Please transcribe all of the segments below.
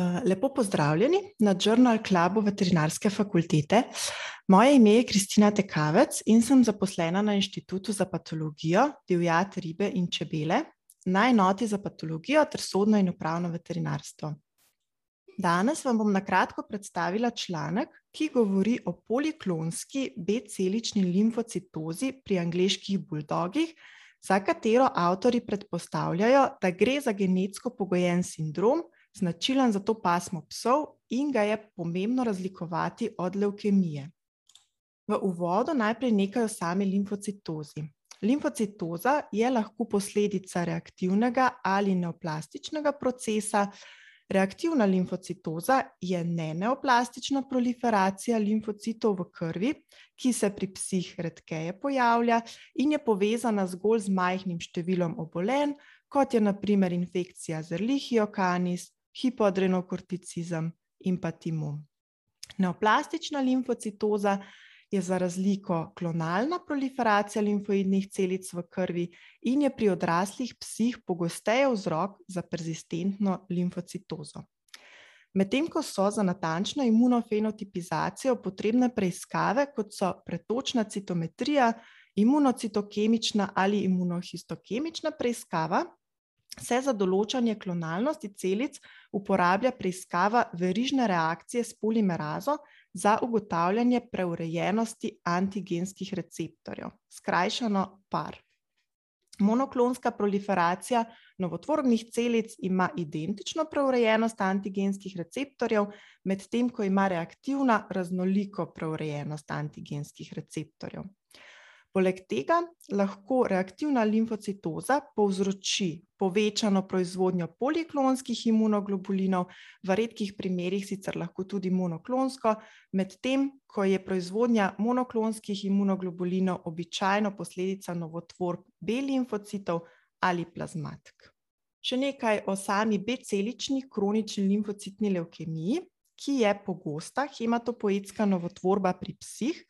Eh, lepo pozdravljeni na Journal Clubu veterinarske fakultete. Moje ime je Kristina Tekavec in sem zaposlena na Inštitutu za patologijo, divjad, ribe in čebele, na enoti za patologijo ter sodno in upravno veterinarstvo. Danes vam bom na kratko predstavila članek, ki govori o poliklonski B-celični limfocitozi pri angliških buldogih, za katero avtori predpostavljajo, da gre za genetsko pogojen sindrom, značilen za to pasmo psov in ga je pomembno razlikovati od levkemije. V uvodu najprej nekaj o sami limfocitozi. Limfocitoza je lahko posledica reaktivnega ali neoplastičnega procesa. Reaktivna limfocitoza je neneoplastična proliferacija limfocitov v krvi, ki se pri psih redkeje pojavlja in je povezana zgolj z majhnim številom obolenj, kot je naprimer infekcija z Erlichio canis, hipoadrenokorticizem in pa timum. Neoplastična limfocitoza je za razliko klonalna proliferacija limfoidnih celic v krvi in je pri odraslih psih pogosteje vzrok za persistentno limfocitozo. Medtem ko so za natančno imunofenotipizacijo potrebne preiskave, kot so pretočna citometrija, imunocitokemična ali imunohistokemična preiskava, se za določanje klonalnosti celic uporablja preiskava verižne reakcije s polimerazo za ugotavljanje preurejenosti antigenskih receptorjev, skrajšano PAR. Monoklonska proliferacija novotvornih celic ima identično preurejenost antigenskih receptorjev, medtem ko ima reaktivna raznoliko preurejenost antigenskih receptorjev. Poleg tega lahko reaktivna limfocitoza povzroči povečano proizvodnjo poliklonskih imunoglobulinov, v redkih primerih sicer lahko tudi monoklonsko, medtem ko je proizvodnja monoklonskih imunoglobulinov običajno posledica novotvorb B limfocitov ali plazmatk. Še nekaj o sami B-celični kronični limfocitni levkemiji, ki je pogosta hematopoetska novotvorba pri psih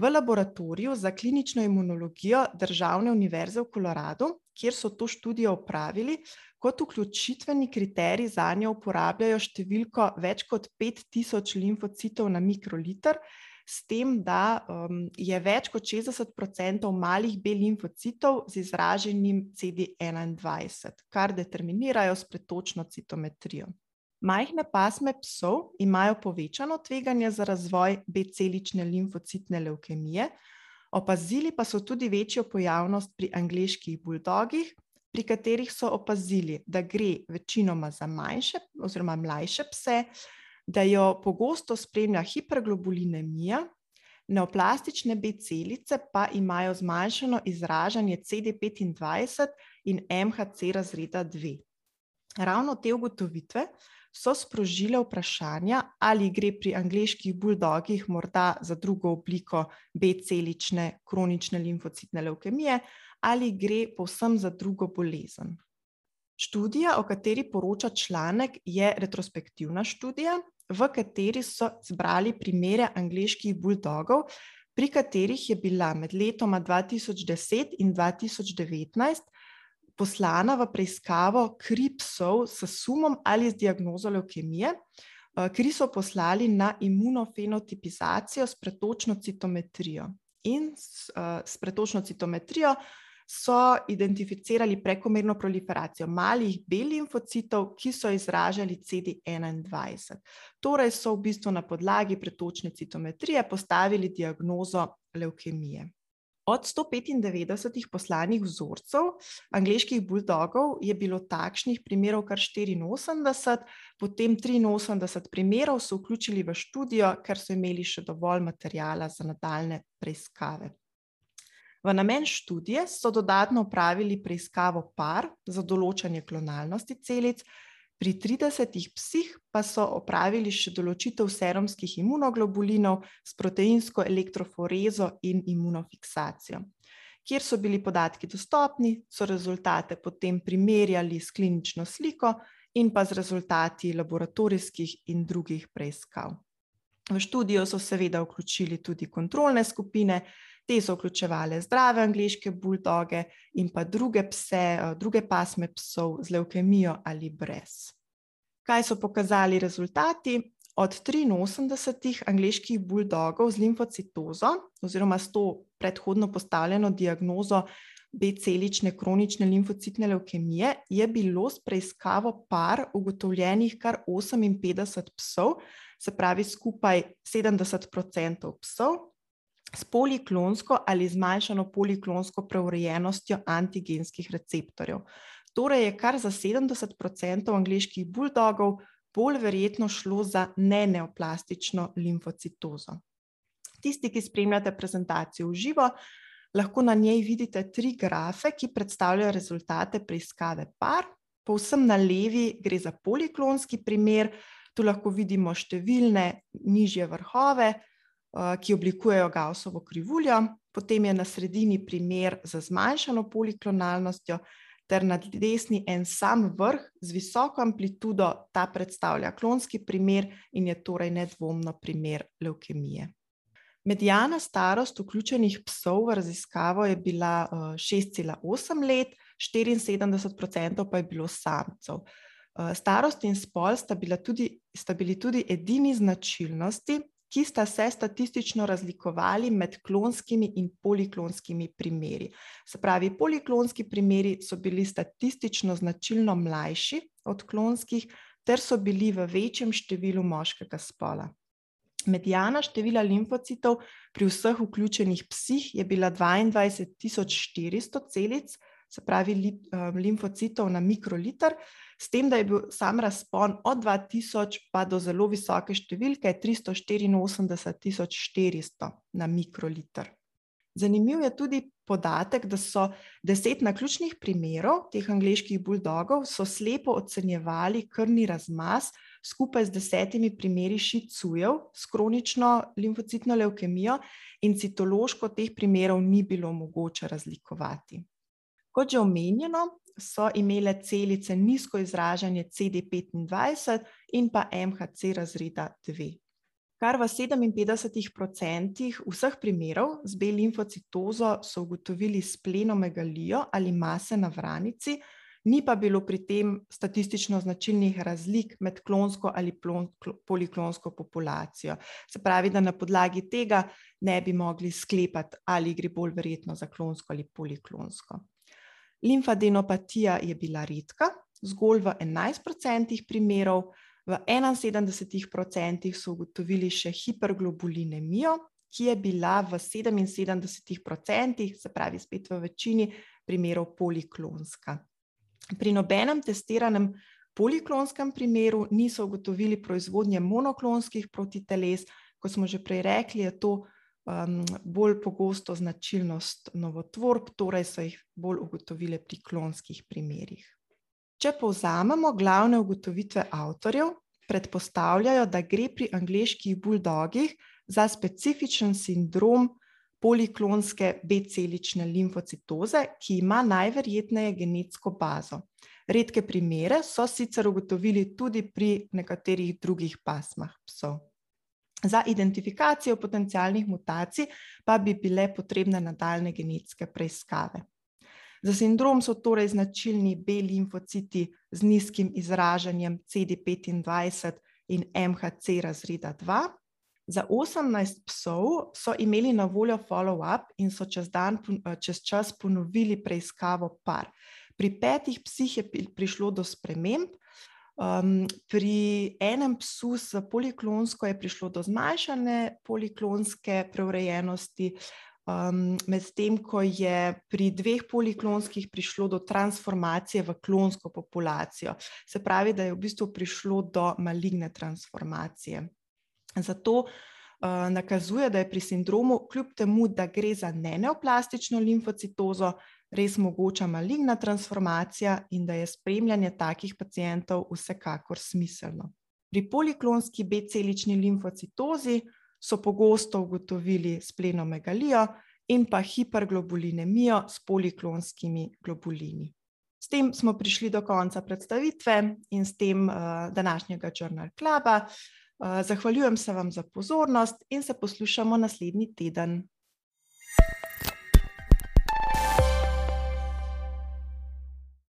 v laboratoriju za klinično imunologijo Državne univerze v Koloradu, kjer so to študijo opravili, kot vključitveni kriterij za njo uporabljajo številko več kot 5000 limfocitov na mikroliter, s tem, da um, je več kot 60% malih B limfocitov z izraženim CD21, kar determinirajo s pretočno citometrijo. Majhne pasme psov imajo povečano tveganje za razvoj B-celične limfocitne levkemije, opazili pa so tudi večjo pojavnost pri angliških buldogih, pri katerih so opazili, da gre večinoma za manjše oziroma mlajše pse, da jo pogosto spremlja hiperglobulinemija, neoplastične B-celice pa imajo zmanjšano izražanje CD25 in MHC razreda 2. Ravno te ugotovitve so sprožile vprašanja, ali gre pri angliških buldogih morda za drugo obliko B-celične kronične limfocitne levkemije ali gre povsem za drugo bolezen. Študija, o kateri poroča članek, je retrospektivna študija, v kateri so zbrali primere angliških buldogov, pri katerih je bila med letoma 2010 in 2019 poslana v preiskavo kri psov s sumom ali z diagnozo leukemije. Eh, kri so poslali na imunofenotipizacijo s pretočno citometrijo. In s, uh, s pretočno citometrijo so identificirali prekomerno proliferacijo malih B-limfocitov, ki so izražali CD21. Torej so v bistvu na podlagi pretočne citometrije postavili diagnozo leukemije. Od 195 poslanih vzorcev angliških buldogov je bilo takšnih primerov kar 84, potem 83 primerov so vključili v študijo, ker so imeli še dovolj materijala za nadaljne preiskave. V namen študije so dodatno upravili preiskavo par za določanje klonalnosti celic, Pri 30 psih pa so opravili še določitev serumskih imunoglobulinov s proteinsko elektroforezo in imunofiksacijo. Kjer so bili podatki dostopni, so rezultate potem primerjali s klinično sliko in pa z rezultati laboratorijskih in drugih preiskav. V študijo so seveda vključili tudi kontrolne skupine, Te so vključevale zdrave angliške buldoge in pa druge pse, eh, druge pasme psov z leukemijo ali brez. Kaj so pokazali rezultati? Od 83 angliških buldogov z limfocitozo, oziroma s to predhodno postavljeno diagnozo B-celične kronične limfocitne leukemije, je bilo s preiskavo par ugotovljenih kar 58 psov, se pravi skupaj 70% psov, s poliklonsko ali zmanjšano poliklonsko preurejenostjo antigenskih receptorjev. Torej je kar za 70% angliških buldogov bolj verjetno šlo za neneoplastično limfocitozo. Tisti, ki spremljate prezentacijo v živo, lahko na njej vidite tri grafe, ki predstavljajo rezultate preiskave par. Povsem na levi gre za poliklonski primer, tu lahko vidimo številne nižje vrhove, ki oblikujejo Gaussovo krivuljo, potem je na sredini primer za zmanjšano poliklonalnostjo, ter na desni en sam vrh z visoko amplitudo, ta predstavlja klonski primer in je torej nedvomno primer leukemije. Medijana starost vključenih psov v raziskavo je bila 6,8 let, 74% pa je bilo samcev. Starost in spol sta, bila tudi, sta bili tudi edini značilnosti, ki sta se statistično razlikovali med klonskimi in poliklonskimi primeri. Se pravi, poliklonski primeri so bili statistično značilno mlajši od klonskih, ter so bili v večjem številu moškega spola. Medijana števila limfocitov pri vseh vključenih psih je bila 22.400 celic, se pravi limfocitov na mikroliter, s tem, da je bil sam razpon od 2000 pa do zelo visoke številke 384.400 na mikroliter. Zanimiv je tudi podatek, da so deset naključnih primerov teh angleških buldogov slepo ocenjevali krvni razmaz skupaj z desetimi primeri šicujev s kronično limfocitno leukemijo in citološko teh primerov ni bilo mogoče razlikovati. Kot že omenjeno, so imele celice nizko izražanje CD25 in pa MHC razreda dve. Kar v sedeminpetdesetih procentih vseh primerov z B-limfocitozo so ugotovili splenomegalijo ali mase na vranici, ni pa bilo pri tem statistično značilnih razlik med klonsko ali poliklonsko populacijo. Se pravi, da na podlagi tega ne bi mogli sklepati, ali gre bolj verjetno za klonsko ali poliklonsko. Limfadenopatija je bila redka, zgolj v enajst procentih primerov, v enainsedemdesetih procentih so ugotovili še hiperglobulinemijo, ki je bila v sedeminsedemdesetih procentih, se pravi spet v večini primerov poliklonska. Pri nobenem testiranem poliklonskem primeru niso ugotovili proizvodnje monoklonskih protiteles, kot smo že prej rekli, je to bolj pogosto značilnost novotvorb, torej so jih bolj ugotovile pri klonskih primerih. Če povzamemo glavne ugotovitve avtorjev, predpostavljajo, da gre pri angleških buldogih za specifičen sindrom poliklonske B-celične limfocitoze, ki ima najverjetneje genetsko bazo. Redke primere so sicer ugotovili tudi pri nekaterih drugih pasmah psov. Za identifikacijo potencialnih mutacij pa bi bile potrebne nadaljnje genetske preiskave. Za sindrom so torej značilni B-limfociti z nizkim izražanjem CD25 in MHC razreda dva. Za osemnajst psov so imeli na voljo follow-up in so čez dan, čez čas ponovili preiskavo par. Pri petih psih je prišlo do sprememb, pri enem psu s poliklonsko je prišlo do zmanjšane poliklonske preurejenosti, medtem ko je pri dveh poliklonskih prišlo do transformacije v klonsko populacijo. Se pravi, da je v bistvu prišlo do maligne transformacije. Zato nakazuje, da je pri sindromu, kljub temu da gre za neneoplastično limfocitozo, res mogoča maligna transformacija in da je spremljanje takih pacientov vsekakor smiselno. Pri poliklonski B-celični limfocitozi so pogosto ugotovili splenomegalijo in pa hiperglobulinemijo s poliklonskimi globulini. S tem smo prišli do konca predstavitve in s tem današnjega Journal cluba. Zahvaljujem se vam za pozornost in se poslušamo naslednji teden.